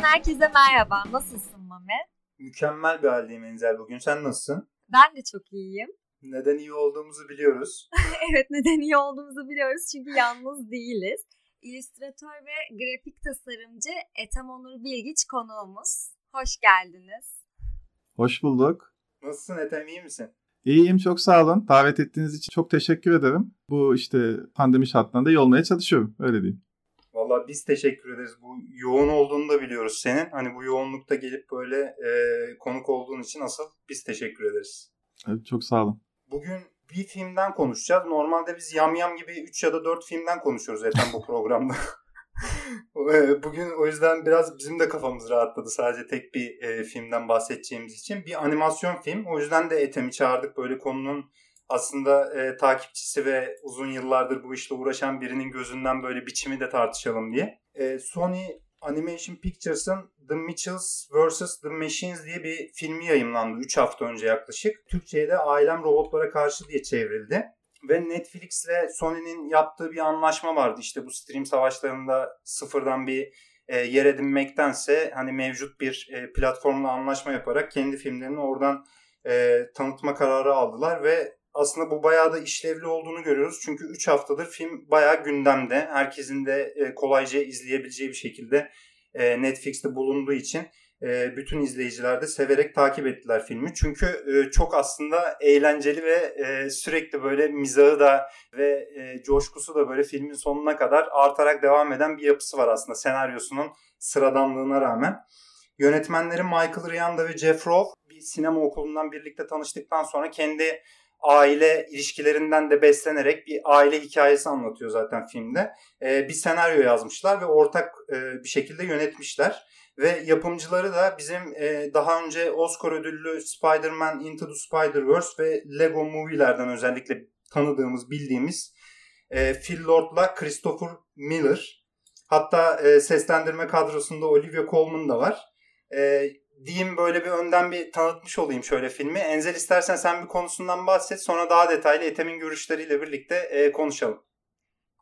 Podcast'ten herkese merhaba. Nasılsın Mame? Mükemmel bir haldeyim Enzel bugün. Sen nasılsın? Ben de çok iyiyim. Neden iyi olduğumuzu biliyoruz. evet neden iyi olduğumuzu biliyoruz çünkü yalnız değiliz. İllüstratör ve grafik tasarımcı Ethem Onur Bilgiç konuğumuz. Hoş geldiniz. Hoş bulduk. Nasılsın Ethem iyi misin? İyiyim çok sağ olun. Davet ettiğiniz için çok teşekkür ederim. Bu işte pandemi şartlarında iyi olmaya çalışıyorum öyle diyeyim. Valla biz teşekkür ederiz. Bu yoğun olduğunu da biliyoruz senin. Hani bu yoğunlukta gelip böyle e, konuk olduğun için asıl biz teşekkür ederiz. Evet, çok sağ olun. Bugün bir filmden konuşacağız. Normalde biz yam yam gibi 3 ya da 4 filmden konuşuyoruz zaten bu programda. Bugün o yüzden biraz bizim de kafamız rahatladı sadece tek bir e, filmden bahsedeceğimiz için. Bir animasyon film. O yüzden de Ethem'i çağırdık. Böyle konunun aslında e, takipçisi ve uzun yıllardır bu işle uğraşan birinin gözünden böyle biçimi de tartışalım diye. E, Sony Animation Pictures'ın The Mitchells vs. The Machines diye bir filmi yayınlandı 3 hafta önce yaklaşık. Türkçe'ye de Ailem Robotlara Karşı diye çevrildi. Ve Netflix ile Sony'nin yaptığı bir anlaşma vardı. İşte bu stream savaşlarında sıfırdan bir e, yer edinmektense hani mevcut bir e, platformla anlaşma yaparak kendi filmlerini oradan e, tanıtma kararı aldılar ve aslında bu bayağı da işlevli olduğunu görüyoruz. Çünkü 3 haftadır film bayağı gündemde. Herkesin de e, kolayca izleyebileceği bir şekilde e, Netflix'te bulunduğu için e, bütün izleyiciler de severek takip ettiler filmi. Çünkü çok aslında eğlenceli ve sürekli böyle mizahı da ve coşkusu da böyle filmin sonuna kadar artarak devam eden bir yapısı var aslında senaryosunun sıradanlığına rağmen. Yönetmenleri Michael Rianda ve Jeff Rowe bir sinema okulundan birlikte tanıştıktan sonra kendi aile ilişkilerinden de beslenerek bir aile hikayesi anlatıyor zaten filmde. E, bir senaryo yazmışlar ve ortak e, bir şekilde yönetmişler. Ve yapımcıları da bizim e, daha önce Oscar ödüllü Spider-Man Into the Spider-Verse ve Lego Movie'lerden özellikle tanıdığımız, bildiğimiz e, Phil Lord'la Christopher Miller. Hatta e, seslendirme kadrosunda Olivia Colman da var. E, diyeyim böyle bir önden bir tanıtmış olayım şöyle filmi. Enzel istersen sen bir konusundan bahset sonra daha detaylı Ethem'in görüşleriyle birlikte e, konuşalım.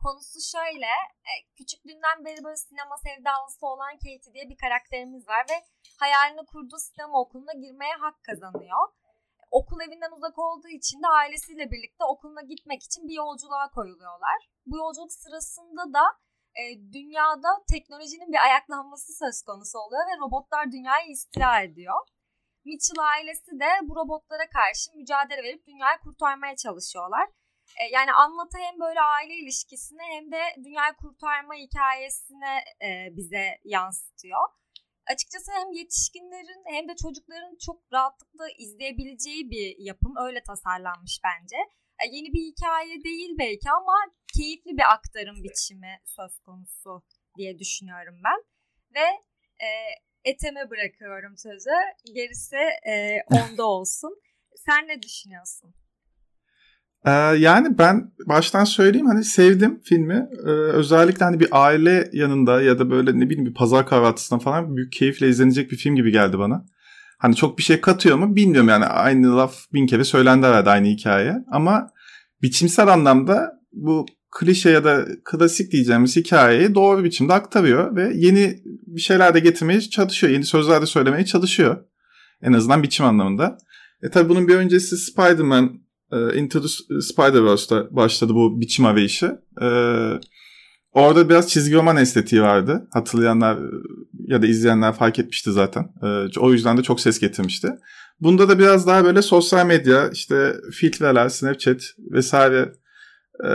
Konusu şöyle, e, küçüklüğünden beri böyle sinema sevdalısı olan Katie diye bir karakterimiz var ve hayalini kurduğu sinema okuluna girmeye hak kazanıyor. Okul evinden uzak olduğu için de ailesiyle birlikte okuluna gitmek için bir yolculuğa koyuluyorlar. Bu yolculuk sırasında da e, dünyada teknolojinin bir ayaklanması söz konusu oluyor ve robotlar dünyayı istila ediyor. Mitchell ailesi de bu robotlara karşı mücadele verip dünyayı kurtarmaya çalışıyorlar. E, yani anlatı hem böyle aile ilişkisini hem de dünyayı kurtarma hikayesini e, bize yansıtıyor. Açıkçası hem yetişkinlerin hem de çocukların çok rahatlıkla izleyebileceği bir yapım öyle tasarlanmış bence. E, yeni bir hikaye değil belki ama keyifli bir aktarım biçimi söz konusu diye düşünüyorum ben. Ve e, Eteme bırakıyorum sözü. Gerisi e, onda olsun. Sen ne düşünüyorsun? Ee, yani ben baştan söyleyeyim hani sevdim filmi. Ee, özellikle hani bir aile yanında ya da böyle ne bileyim bir pazar kahvaltısında falan büyük keyifle izlenecek bir film gibi geldi bana. Hani çok bir şey katıyor mu bilmiyorum yani aynı laf bin kere söylendi herhalde aynı hikaye. Ama biçimsel anlamda bu klişe ya da klasik diyeceğimiz hikayeyi doğru biçimde aktarıyor ve yeni bir şeyler de getirmeye çalışıyor. Yeni sözler de söylemeye çalışıyor. En azından biçim anlamında. E tabi bunun bir öncesi Spider-Man e, Into the Spider-Verse'da başladı bu biçim arayışı. E, orada biraz çizgi roman estetiği vardı. Hatırlayanlar ya da izleyenler fark etmişti zaten. E, o yüzden de çok ses getirmişti. Bunda da biraz daha böyle sosyal medya, işte filtreler, Snapchat vesaire e,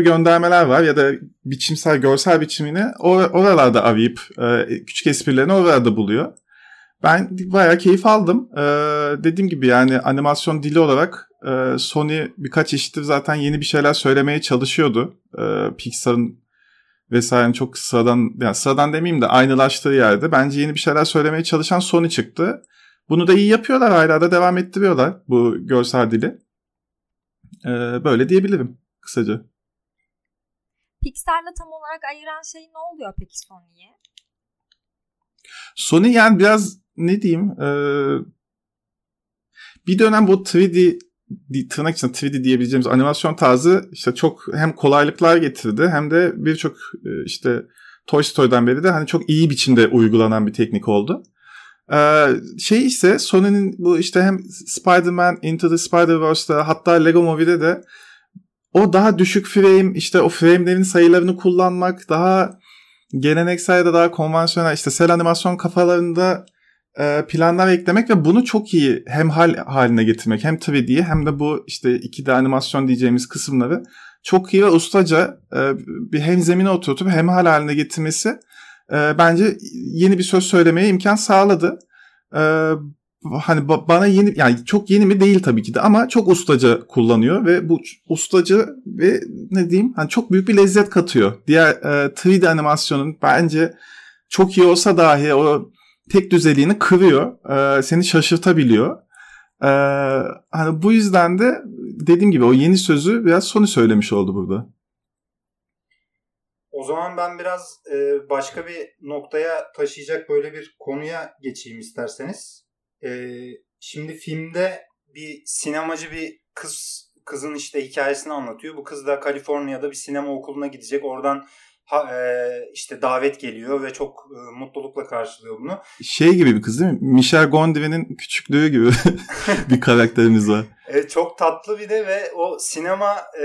göndermeler var ya da biçimsel, görsel biçimini or- oralarda arayıp e, küçük esprilerini oralarda buluyor. Ben bayağı keyif aldım. Ee, dediğim gibi yani animasyon dili olarak e, Sony birkaç çeşittir zaten yeni bir şeyler söylemeye çalışıyordu. Ee, Pixar'ın vesaire çok sıradan, yani sıradan demeyeyim de aynılaştığı yerde. Bence yeni bir şeyler söylemeye çalışan Sony çıktı. Bunu da iyi yapıyorlar hala da devam ettiriyorlar bu görsel dili. Ee, böyle diyebilirim kısaca. Pixar'la tam olarak ayıran şey ne oluyor peki Sony'ye? Sony yani biraz ne diyeyim e, bir dönem bu 3D tırnak içinde 3D diyebileceğimiz animasyon tarzı işte çok hem kolaylıklar getirdi hem de birçok e, işte Toy Story'den beri de hani çok iyi biçimde uygulanan bir teknik oldu. Ee, şey ise Sony'nin bu işte hem Spider-Man Into the Spider-Verse'da hatta Lego Movie'de de o daha düşük frame işte o frame'lerin sayılarını kullanmak daha geleneksel ya da daha konvansiyonel işte sel animasyon kafalarında planlar eklemek ve bunu çok iyi hem hal haline getirmek hem 3D'yi hem de bu işte 2D animasyon diyeceğimiz kısımları çok iyi ve ustaca e, bir hem zemine oturtup hem hal haline getirmesi e, bence yeni bir söz söylemeye imkan sağladı. Hani bana yeni yani çok yeni mi değil tabii ki de ama çok ustaca kullanıyor ve bu ustaca ve ne diyeyim hani çok büyük bir lezzet katıyor. Diğer 3D animasyonun bence çok iyi olsa dahi o tek düzeliğini kırıyor. E, seni şaşırtabiliyor. E, hani bu yüzden de dediğim gibi o yeni sözü biraz Sony söylemiş oldu burada. O zaman ben biraz e, başka bir noktaya taşıyacak böyle bir konuya geçeyim isterseniz. E, şimdi filmde bir sinemacı bir kız kızın işte hikayesini anlatıyor. Bu kız da Kaliforniya'da bir sinema okuluna gidecek. Oradan ha, e, işte davet geliyor ve çok e, mutlulukla karşılıyor bunu. Şey gibi bir kız değil mi? Michel Gondry'nin küçüklüğü gibi bir karakterimiz var. E, çok tatlı bir de ve o sinema e,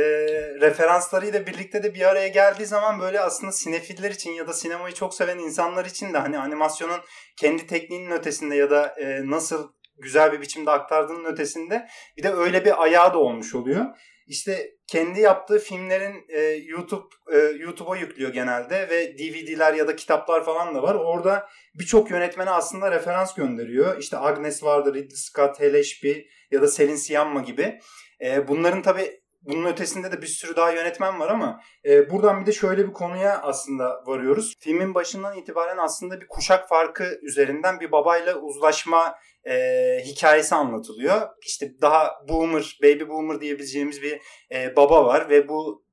referanslarıyla birlikte de bir araya geldiği zaman böyle aslında sinefiller için ya da sinemayı çok seven insanlar için de hani animasyonun kendi tekniğinin ötesinde ya da e, nasıl güzel bir biçimde aktardığının ötesinde bir de öyle bir ayağı da olmuş oluyor işte kendi yaptığı filmlerin e, YouTube e, YouTube'a yüklüyor genelde ve DVD'ler ya da kitaplar falan da var. Orada birçok yönetmene aslında referans gönderiyor. İşte Agnes vardı, Ridley Scott, Ashby ya da Selin Siamma gibi. E, bunların tabi bunun ötesinde de bir sürü daha yönetmen var ama e, buradan bir de şöyle bir konuya aslında varıyoruz. Filmin başından itibaren aslında bir kuşak farkı üzerinden bir babayla uzlaşma e, hikayesi anlatılıyor. İşte daha boomer, baby boomer diyebileceğimiz bir e, baba var ve bu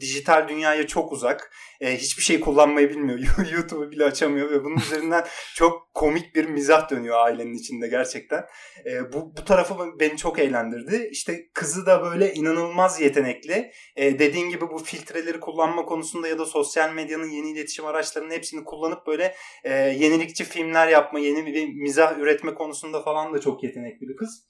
dijital dünyaya çok uzak. E, hiçbir şey kullanmayı bilmiyor. YouTube'u bile açamıyor ve bunun üzerinden çok komik bir mizah dönüyor ailenin içinde gerçekten. E, bu, bu tarafı beni çok eğlendirdi. İşte kızı da böyle inanılmaz yetenekli. E, dediğin gibi bu filtreleri kullanma konusunda ya da sosyal medyanın yeni iletişim araçlarının hepsini kullanıp böyle e, yenilikçi filmler yapma, yeni bir mizah üretme konusunda falan da çok yetenekli bir kız.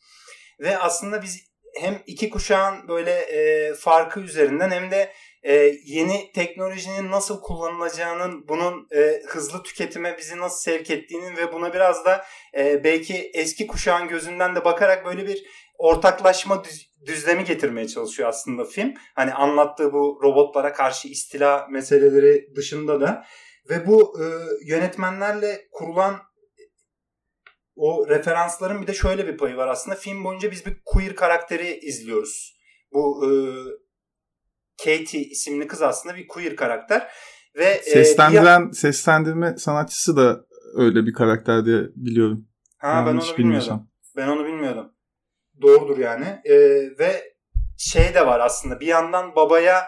Ve aslında biz hem iki kuşağın böyle e, farkı üzerinden hem de e, yeni teknolojinin nasıl kullanılacağının, bunun e, hızlı tüketime bizi nasıl sevk ettiğinin ve buna biraz da e, belki eski kuşağın gözünden de bakarak böyle bir ortaklaşma düz, düzlemi getirmeye çalışıyor aslında film. Hani anlattığı bu robotlara karşı istila meseleleri dışında da ve bu e, yönetmenlerle kurulan o referansların bir de şöyle bir payı var aslında. Film boyunca biz bir queer karakteri izliyoruz. Bu e, Katie isimli kız aslında bir queer karakter. Ve e, Seslendiren, e, seslendirme sanatçısı da öyle bir karakter diye biliyorum. Ha ben onu bilmiyordum. Ben onu bilmiyordum. Doğrudur yani. E, ve şey de var aslında bir yandan babaya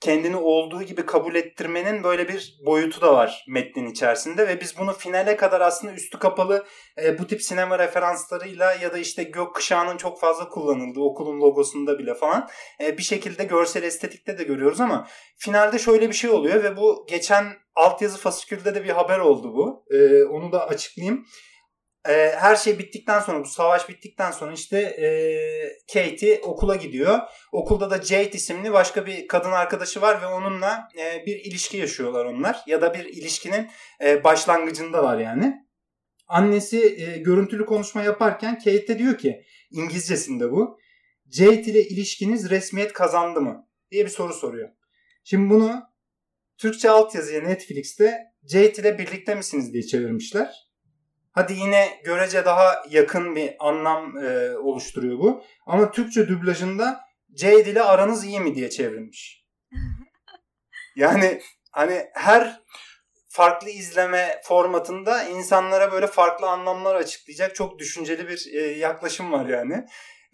kendini olduğu gibi kabul ettirmenin böyle bir boyutu da var metnin içerisinde ve biz bunu finale kadar aslında üstü kapalı e, bu tip sinema referanslarıyla ya da işte gök kuşağının çok fazla kullanıldığı okulun logosunda bile falan e, bir şekilde görsel estetikte de görüyoruz ama finalde şöyle bir şey oluyor ve bu geçen altyazı fasikülde de bir haber oldu bu. E, onu da açıklayayım e, her şey bittikten sonra bu savaş bittikten sonra işte e, Katie okula gidiyor. Okulda da Jade isimli başka bir kadın arkadaşı var ve onunla e, bir ilişki yaşıyorlar onlar. Ya da bir ilişkinin e, başlangıcındalar yani. Annesi e, görüntülü konuşma yaparken Kate de diyor ki İngilizcesinde bu. Jade ile ilişkiniz resmiyet kazandı mı? diye bir soru soruyor. Şimdi bunu Türkçe altyazıya Netflix'te Jade ile birlikte misiniz diye çevirmişler. Hadi yine görece daha yakın bir anlam e, oluşturuyor bu. Ama Türkçe dublajında Jade ile aranız iyi mi diye çevrilmiş. Yani hani her farklı izleme formatında insanlara böyle farklı anlamlar açıklayacak çok düşünceli bir e, yaklaşım var yani.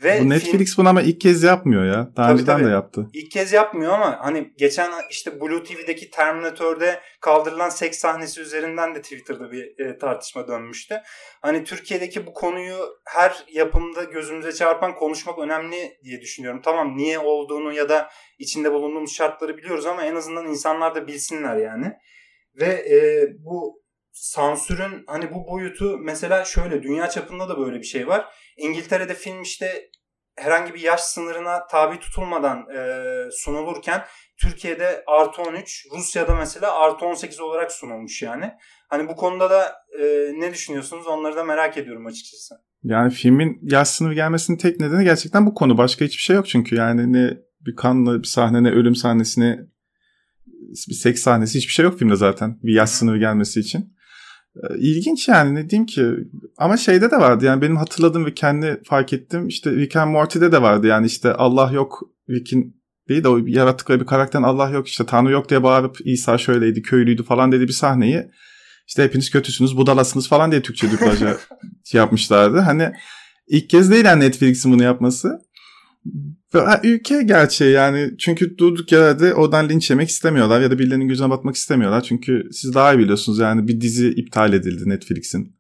Ve Bu Netflix film... bunu ama ilk kez yapmıyor ya. Daha tabii, önceden tabii. de yaptı. İlk kez yapmıyor ama hani geçen işte Blue TV'deki Terminator'de kaldırılan seks sahnesi üzerinden de Twitter'da bir e, tartışma dönmüştü. Hani Türkiye'deki bu konuyu her yapımda gözümüze çarpan konuşmak önemli diye düşünüyorum. Tamam niye olduğunu ya da içinde bulunduğumuz şartları biliyoruz ama en azından insanlar da bilsinler yani. Ve e, bu sansürün hani bu boyutu mesela şöyle dünya çapında da böyle bir şey var. İngiltere'de film işte herhangi bir yaş sınırına tabi tutulmadan e, sunulurken Türkiye'de artı 13, Rusya'da mesela artı 18 olarak sunulmuş yani. Hani bu konuda da e, ne düşünüyorsunuz onları da merak ediyorum açıkçası. Yani filmin yaş sınırı gelmesinin tek nedeni gerçekten bu konu. Başka hiçbir şey yok çünkü yani ne bir kanlı bir sahne ne ölüm sahnesi ne bir seks sahnesi hiçbir şey yok filmde zaten bir yaş sınırı gelmesi için. Ee, ilginç yani ne diyeyim ki ama şeyde de vardı yani benim hatırladığım ve kendi fark ettim işte Rick and Morty'de de vardı yani işte Allah yok Rick'in değil de o yarattıkları bir karakterin Allah yok işte Tanrı yok diye bağırıp İsa şöyleydi köylüydü falan dedi bir sahneyi işte hepiniz kötüsünüz budalasınız falan diye Türkçe dublajı şey yapmışlardı. Hani ilk kez değil yani Netflix'in bunu yapması. Ülke gerçeği yani çünkü durduk yerde oradan linç yemek istemiyorlar ya da birilerinin gözüne batmak istemiyorlar. Çünkü siz daha iyi biliyorsunuz yani bir dizi iptal edildi Netflix'in.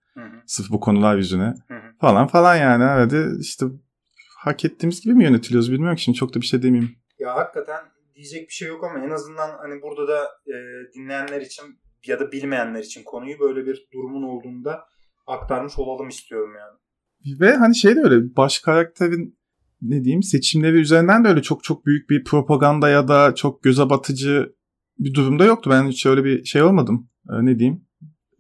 Sırf bu konular yüzüne. Falan falan yani. Evet işte hak ettiğimiz gibi mi yönetiliyoruz bilmiyorum ki şimdi çok da bir şey demeyeyim. Ya hakikaten diyecek bir şey yok ama en azından hani burada da e, dinleyenler için ya da bilmeyenler için konuyu böyle bir durumun olduğunda aktarmış olalım istiyorum yani. Ve hani şey de öyle baş karakterin ne diyeyim seçimleri üzerinden de öyle çok çok büyük bir propaganda ya da çok göze batıcı bir durumda yoktu. Ben hiç öyle bir şey olmadım. Ee, ne diyeyim?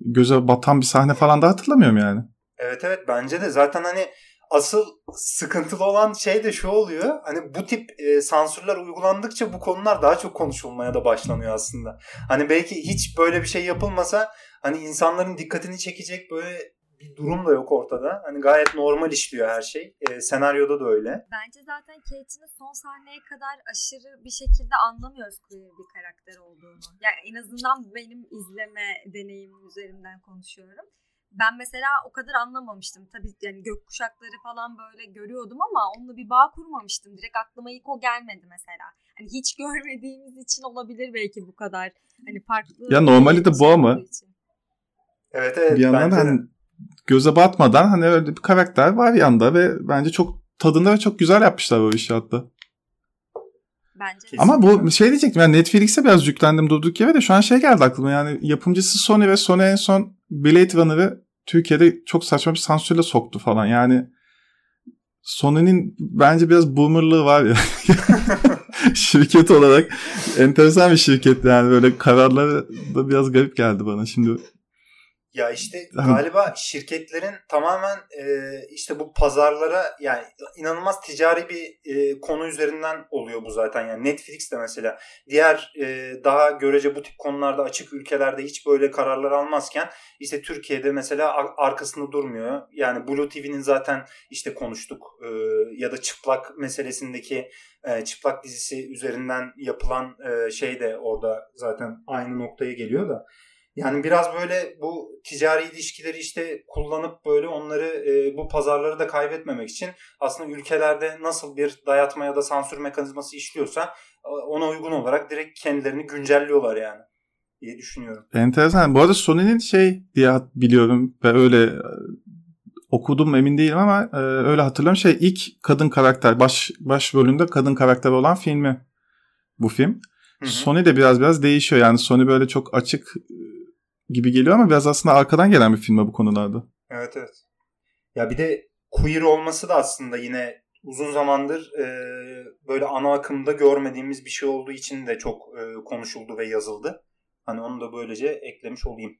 Göze batan bir sahne falan da hatırlamıyorum yani. Evet evet bence de zaten hani asıl sıkıntılı olan şey de şu oluyor. Hani bu tip e, sansürler uygulandıkça bu konular daha çok konuşulmaya da başlanıyor aslında. Hani belki hiç böyle bir şey yapılmasa hani insanların dikkatini çekecek böyle bir durum da yok ortada. Hani gayet normal işliyor her şey. E, senaryoda da öyle. Bence zaten Kate'in son sahneye kadar aşırı bir şekilde anlamıyoruz queer bir karakter olduğunu. Yani en azından benim izleme deneyimim üzerinden konuşuyorum ben mesela o kadar anlamamıştım. Tabii yani gök kuşakları falan böyle görüyordum ama onunla bir bağ kurmamıştım. Direkt aklıma ilk o gelmedi mesela. Hani hiç görmediğimiz için olabilir belki bu kadar. Hani farklı. Ya normali de bu ama. Evet evet. Bir yandan hani göze batmadan hani öyle bir karakter var yanda ve bence çok tadında ve çok güzel yapmışlar bu işi hatta. Bence. Ama bu şey diyecektim yani Netflix'e biraz yüklendim durduk yere de şu an şey geldi aklıma yani yapımcısı Sony ve Sony en son Blade Runner'ı Türkiye'de çok saçma bir sansürle soktu falan yani Sony'nin bence biraz boomerlığı var ya. şirket olarak enteresan bir şirket yani böyle kararları da biraz garip geldi bana. Şimdi ya işte galiba şirketlerin tamamen e, işte bu pazarlara yani inanılmaz ticari bir e, konu üzerinden oluyor bu zaten. Yani Netflix de mesela diğer e, daha görece bu tip konularda açık ülkelerde hiç böyle kararlar almazken işte Türkiye'de mesela arkasında durmuyor. Yani Blue TV'nin zaten işte konuştuk e, ya da çıplak meselesindeki e, çıplak dizisi üzerinden yapılan e, şey de orada zaten aynı noktaya geliyor da. Yani biraz böyle bu ticari ilişkileri işte kullanıp böyle onları e, bu pazarları da kaybetmemek için aslında ülkelerde nasıl bir dayatma ya da sansür mekanizması işliyorsa e, ona uygun olarak direkt kendilerini güncelliyorlar yani diye düşünüyorum. Enteresan. Bu arada Sony'nin şey diye biliyorum ve öyle e, okudum emin değilim ama e, öyle hatırlıyorum. Şey ilk kadın karakter baş baş bölümde kadın karakter olan filmi bu film. Hı hı. Sony de biraz biraz değişiyor yani Sony böyle çok açık gibi geliyor ama biraz aslında arkadan gelen bir film bu konularda. Evet evet. Ya bir de queer olması da aslında yine uzun zamandır e, böyle ana akımda görmediğimiz bir şey olduğu için de çok e, konuşuldu ve yazıldı. Hani onu da böylece eklemiş olayım.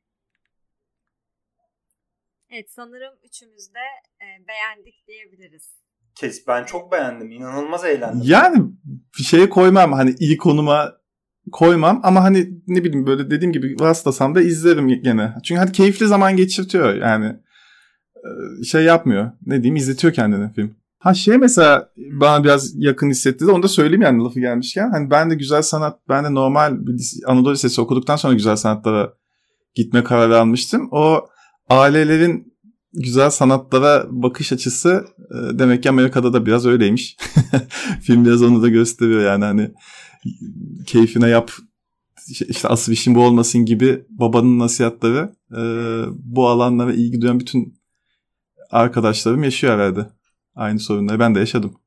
Evet sanırım üçümüz de e, beğendik diyebiliriz. Kes ben çok beğendim. İnanılmaz eğlendim. Yani bir şeye koymam hani iyi konuma koymam ama hani ne bileyim böyle dediğim gibi rastlasam da izlerim gene. Çünkü hani keyifli zaman geçirtiyor yani. Şey yapmıyor. Ne diyeyim izletiyor kendini film. Ha şey mesela bana biraz yakın hissetti de onu da söyleyeyim yani lafı gelmişken. Hani ben de güzel sanat, ben de normal bir Anadolu Lisesi okuduktan sonra güzel sanatlara gitme kararı almıştım. O ailelerin güzel sanatlara bakış açısı demek ki Amerika'da da biraz öyleymiş. Film biraz onu da gösteriyor yani hani keyfine yap işte asıl işin bu olmasın gibi babanın nasihatleri e, bu alanlara ilgi duyan bütün arkadaşlarım yaşıyor herhalde. Aynı sorunları ben de yaşadım.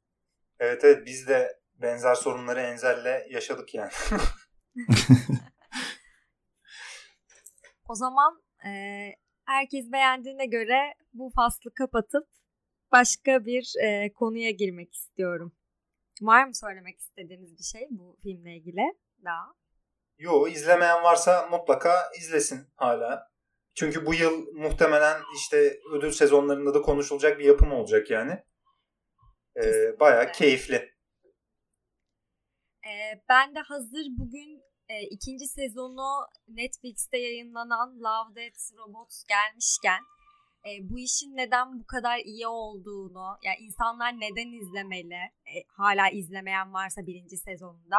Evet evet biz de benzer sorunları Enzel'le yaşadık yani. O zaman e, herkes beğendiğine göre bu faslı kapatıp başka bir e, konuya girmek istiyorum. Var mı söylemek istediğiniz bir şey bu filmle ilgili daha? Yo izlemeyen varsa mutlaka izlesin hala. Çünkü bu yıl muhtemelen işte ödül sezonlarında da konuşulacak bir yapım olacak yani. Ee, bayağı keyifli. Ee, ben de hazır bugün e, ikinci sezonu Netflix'te yayınlanan Love, Death, Robots gelmişken e, bu işin neden bu kadar iyi olduğunu, yani insanlar neden izlemeli, e, hala izlemeyen varsa birinci sezonunda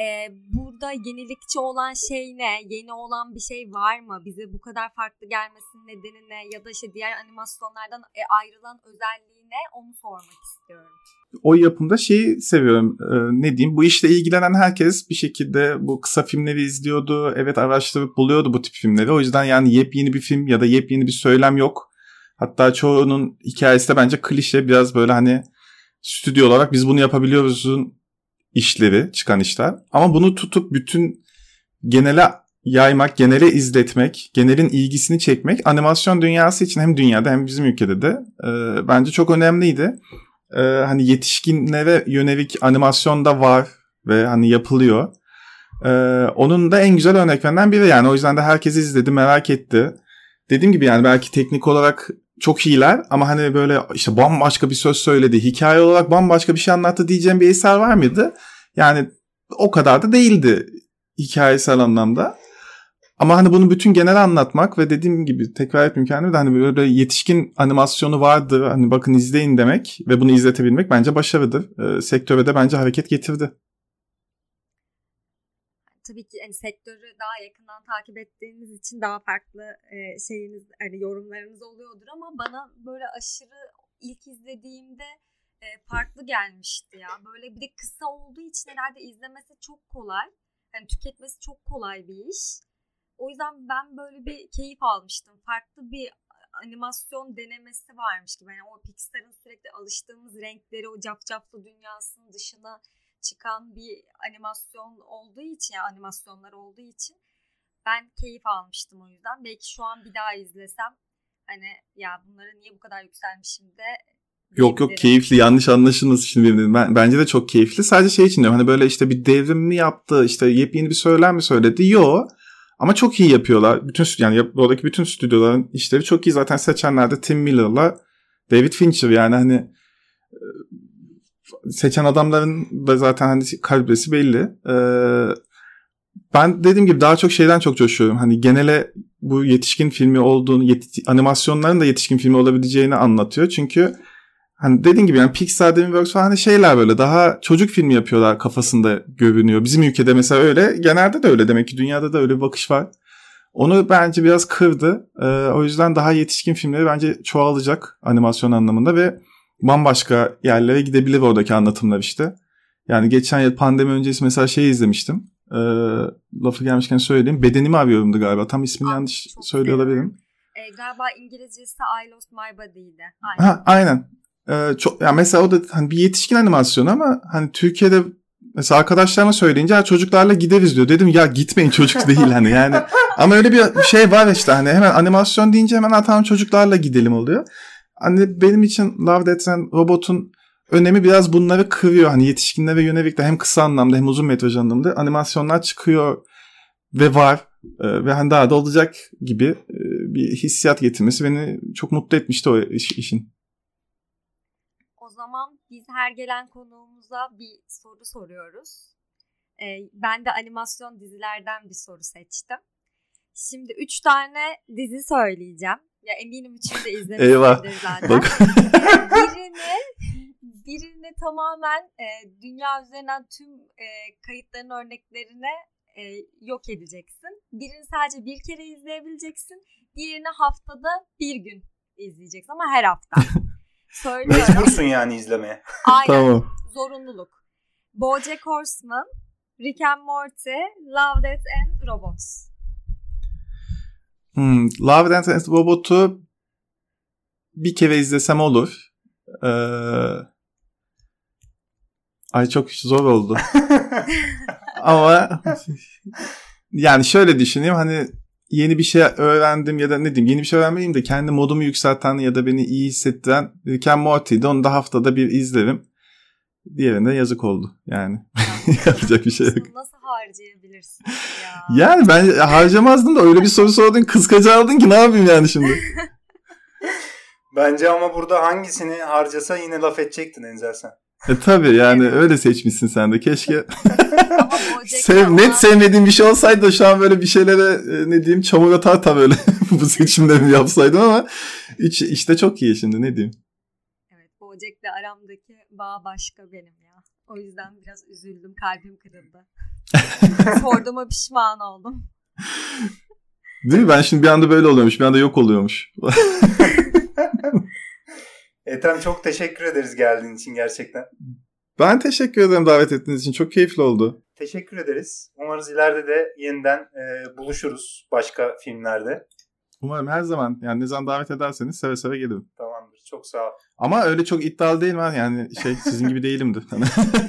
e, burada yenilikçi olan şey ne? Yeni olan bir şey var mı? Bize bu kadar farklı gelmesinin nedeni ne? Ya da işte diğer animasyonlardan e, ayrılan özelliği ne? Onu sormak istiyorum. O yapımda şeyi seviyorum. E, ne diyeyim? Bu işle ilgilenen herkes bir şekilde bu kısa filmleri izliyordu. Evet araştırıp buluyordu bu tip filmleri. O yüzden yani yepyeni bir film ya da yepyeni bir söylem yok. Hatta çoğunun hikayesi de bence klişe. Biraz böyle hani stüdyo olarak biz bunu yapabiliyoruzun işleri, çıkan işler. Ama bunu tutup bütün genele yaymak, genele izletmek, genelin ilgisini çekmek animasyon dünyası için hem dünyada hem bizim ülkede de e, bence çok önemliydi. E, hani yetişkinlere yönelik animasyon da var ve hani yapılıyor. E, onun da en güzel örneklerinden biri yani. O yüzden de herkes izledi, merak etti. Dediğim gibi yani belki teknik olarak çok iyiler ama hani böyle işte bambaşka bir söz söyledi, hikaye olarak bambaşka bir şey anlattı diyeceğim bir eser var mıydı? Yani o kadar da değildi hikayesel anlamda. Ama hani bunu bütün genel anlatmak ve dediğim gibi tekrar etmeyeyim kendimi de hani böyle yetişkin animasyonu vardı hani bakın izleyin demek ve bunu izletebilmek bence başarıdır. E, sektöre de bence hareket getirdi tabii ki hani sektörü daha yakından takip ettiğiniz için daha farklı e, şeyiniz hani yorumlarınız oluyordur ama bana böyle aşırı ilk izlediğimde e, farklı gelmişti ya. Böyle bir de kısa olduğu için herhalde izlemesi çok kolay. Yani tüketmesi çok kolay bir iş. O yüzden ben böyle bir keyif almıştım. Farklı bir animasyon denemesi varmış gibi. Yani o Pixar'ın sürekli alıştığımız renkleri, o cafcaflı dünyasının dışına çıkan bir animasyon olduğu için yani animasyonlar olduğu için ben keyif almıştım o yüzden. Belki şu an bir daha izlesem hani ya bunlara niye bu kadar yükselmişim de Yok yok keyifli yanlış anlaşılmasın şimdi ben, bence de çok keyifli. Sadece şey için diyorum hani böyle işte bir devrim mi yaptı işte yepyeni bir söylem mi söyledi? Yok. Ama çok iyi yapıyorlar. Bütün yani oradaki bütün stüdyoların işleri çok iyi. Zaten seçenlerde Tim Miller'la David Fincher yani hani seçen adamların da zaten hani kalibresi belli. Ee, ben dediğim gibi daha çok şeyden çok coşuyorum. Hani genele bu yetişkin filmi olduğunu, yet- animasyonların da yetişkin filmi olabileceğini anlatıyor. Çünkü hani dediğim gibi yani Pixar, DreamWorks falan hani şeyler böyle daha çocuk filmi yapıyorlar kafasında görünüyor. Bizim ülkede mesela öyle, genelde de öyle demek ki dünyada da öyle bir bakış var. Onu bence biraz kırdı. Ee, o yüzden daha yetişkin filmleri bence çoğalacak animasyon anlamında ve bambaşka yerlere gidebilir oradaki anlatımlar işte. Yani geçen yıl pandemi öncesi mesela şey izlemiştim. Ee, lafı gelmişken söyleyeyim. Bedenimi arıyorumdu galiba. Tam ismini Aa, yanlış söylüyor olabilirim. E, galiba İngilizcesi I Lost My Body'ydi. Aynen. Ha, aynen. Ee, çok, yani mesela o da hani bir yetişkin animasyonu ama hani Türkiye'de mesela arkadaşlarıma söyleyince çocuklarla gideriz diyor. Dedim ya gitmeyin çocuk değil hani yani. Ama öyle bir şey var işte hani hemen animasyon deyince hemen tamam çocuklarla gidelim oluyor hani benim için Love, Death and Robot'un önemi biraz bunları kırıyor. Hani yetişkinlere yönelik de hem kısa anlamda hem uzun metraj anlamda animasyonlar çıkıyor ve var. Ee, ve hani daha da olacak gibi e, bir hissiyat getirmesi beni çok mutlu etmişti o iş, işin. O zaman biz her gelen konuğumuza bir soru soruyoruz. Ee, ben de animasyon dizilerden bir soru seçtim. Şimdi üç tane dizi söyleyeceğim. Ya eminim üçünü de izlemişsindir zaten. Bak. birini, birini tamamen e, dünya üzerinden tüm e, kayıtların örneklerine e, yok edeceksin. Birini sadece bir kere izleyebileceksin. Diğerini haftada bir gün izleyeceksin ama her hafta. Söylüyorum. Mecbursun yani izlemeye. Aynen. Tamam. Zorunluluk. Bojack Horseman, Rick and Morty, Love, Death and Robots. Hmm, Love, Dance and Robot'u bir kere izlesem olur. Ee, ay çok zor oldu. Ama yani şöyle düşüneyim hani yeni bir şey öğrendim ya da ne diyeyim yeni bir şey öğrenmeyeyim de kendi modumu yükselten ya da beni iyi hissettiren Rick and Morty'di. Onu da haftada bir izlerim. Diğerinde yazık oldu yani. Yapacak bir şey yok. Nasıl harcayabilirsin ya? Yani ben harcamazdım da öyle bir soru sordun kıskaca aldın ki ne yapayım yani şimdi. Bence ama burada hangisini harcasa yine laf edecektin Enzel sen. E tabi yani öyle seçmişsin sen de keşke. Sev, net sevmediğim bir şey olsaydı da şu an böyle bir şeylere e, ne diyeyim çamur atar tabii öyle bu seçimlerimi yapsaydım ama iç, işte çok iyi şimdi ne diyeyim. Evet Bojack'le aramdaki bağ başka benim ya. O yüzden biraz üzüldüm. Kalbim kırıldı. Sorduğuma pişman oldum. Değil mi? Ben şimdi bir anda böyle oluyormuş bir anda yok oluyormuş. Ethem çok teşekkür ederiz geldiğin için gerçekten. ben teşekkür ederim davet ettiğiniz için çok keyifli oldu. Teşekkür ederiz. Umarız ileride de yeniden e, buluşuruz başka filmlerde. Umarım her zaman yani ne zaman davet ederseniz seve seve gelirim. Tamamdır. Çok sağ ol. Ama öyle çok iddialı değilim ben yani şey sizin gibi değilimdi. Hani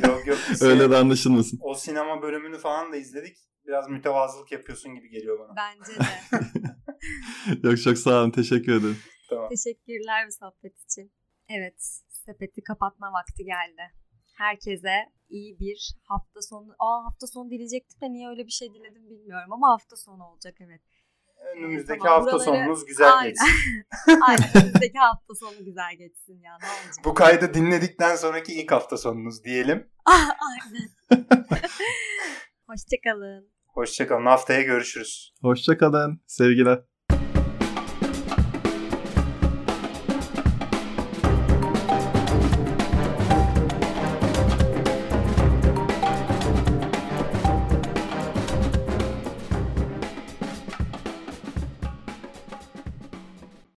Yok yok. öyle de anlaşılmasın. O sinema bölümünü falan da izledik. Biraz mütevazılık yapıyorsun gibi geliyor bana. Bence de. Yok çok sağ olun teşekkür ederim. Tamam. Teşekkürler bu sohbet için. Evet, sepeti kapatma vakti geldi. Herkese iyi bir hafta sonu. Aa hafta sonu dileyecektim de niye öyle bir şey diledim bilmiyorum ama hafta sonu olacak evet. Önümüzdeki Tamam, hafta buraları- sonunuz güzel Aynen. geçsin. Aynen önümüzdeki hafta sonu güzel geçsin ya ne olacak? Bu kaydı dinledikten sonraki ilk hafta sonunuz diyelim. Aynen. Hoşçakalın. Hoşçakalın. Haftaya görüşürüz. Hoşçakalın sevgiler.